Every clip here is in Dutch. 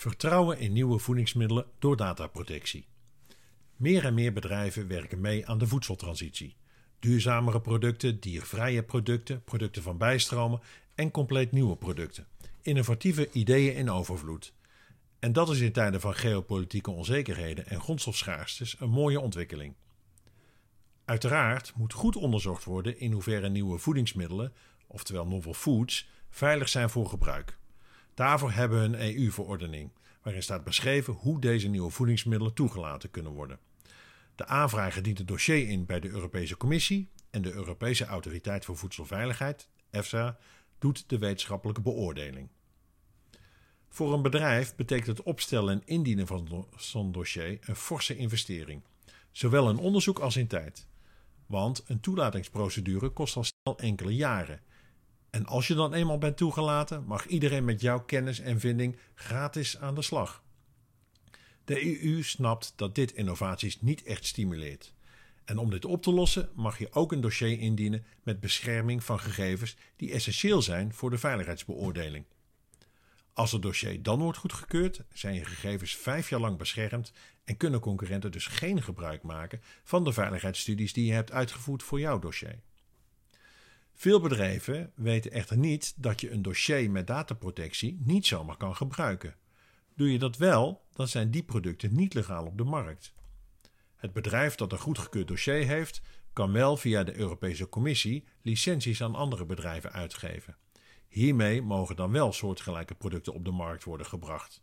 Vertrouwen in nieuwe voedingsmiddelen door dataprotectie. Meer en meer bedrijven werken mee aan de voedseltransitie. Duurzamere producten, diervrije producten, producten van bijstromen en compleet nieuwe producten. Innovatieve ideeën in overvloed. En dat is in tijden van geopolitieke onzekerheden en grondstofschaarstes een mooie ontwikkeling. Uiteraard moet goed onderzocht worden in hoeverre nieuwe voedingsmiddelen, oftewel novel foods, veilig zijn voor gebruik. Daarvoor hebben we een EU-verordening, waarin staat beschreven hoe deze nieuwe voedingsmiddelen toegelaten kunnen worden. De aanvrager dient het dossier in bij de Europese Commissie en de Europese Autoriteit voor Voedselveiligheid, EFSA, doet de wetenschappelijke beoordeling. Voor een bedrijf betekent het opstellen en indienen van zo'n dossier een forse investering, zowel in onderzoek als in tijd. Want een toelatingsprocedure kost al snel enkele jaren en als je dan eenmaal bent toegelaten, mag iedereen met jouw kennis en vinding gratis aan de slag. De EU snapt dat dit innovaties niet echt stimuleert. En om dit op te lossen mag je ook een dossier indienen met bescherming van gegevens die essentieel zijn voor de veiligheidsbeoordeling. Als het dossier dan wordt goedgekeurd, zijn je gegevens vijf jaar lang beschermd en kunnen concurrenten dus geen gebruik maken van de veiligheidsstudies die je hebt uitgevoerd voor jouw dossier. Veel bedrijven weten echter niet dat je een dossier met dataprotectie niet zomaar kan gebruiken. Doe je dat wel, dan zijn die producten niet legaal op de markt. Het bedrijf dat een goedgekeurd dossier heeft, kan wel via de Europese Commissie licenties aan andere bedrijven uitgeven. Hiermee mogen dan wel soortgelijke producten op de markt worden gebracht.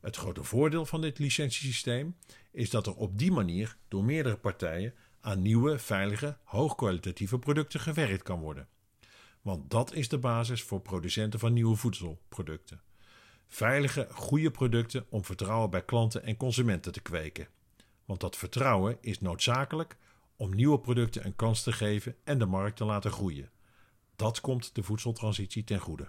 Het grote voordeel van dit licentiesysteem is dat er op die manier door meerdere partijen aan nieuwe, veilige, hoogkwalitatieve producten gewerkt kan worden. Want dat is de basis voor producenten van nieuwe voedselproducten. Veilige, goede producten om vertrouwen bij klanten en consumenten te kweken. Want dat vertrouwen is noodzakelijk om nieuwe producten een kans te geven en de markt te laten groeien. Dat komt de voedseltransitie ten goede.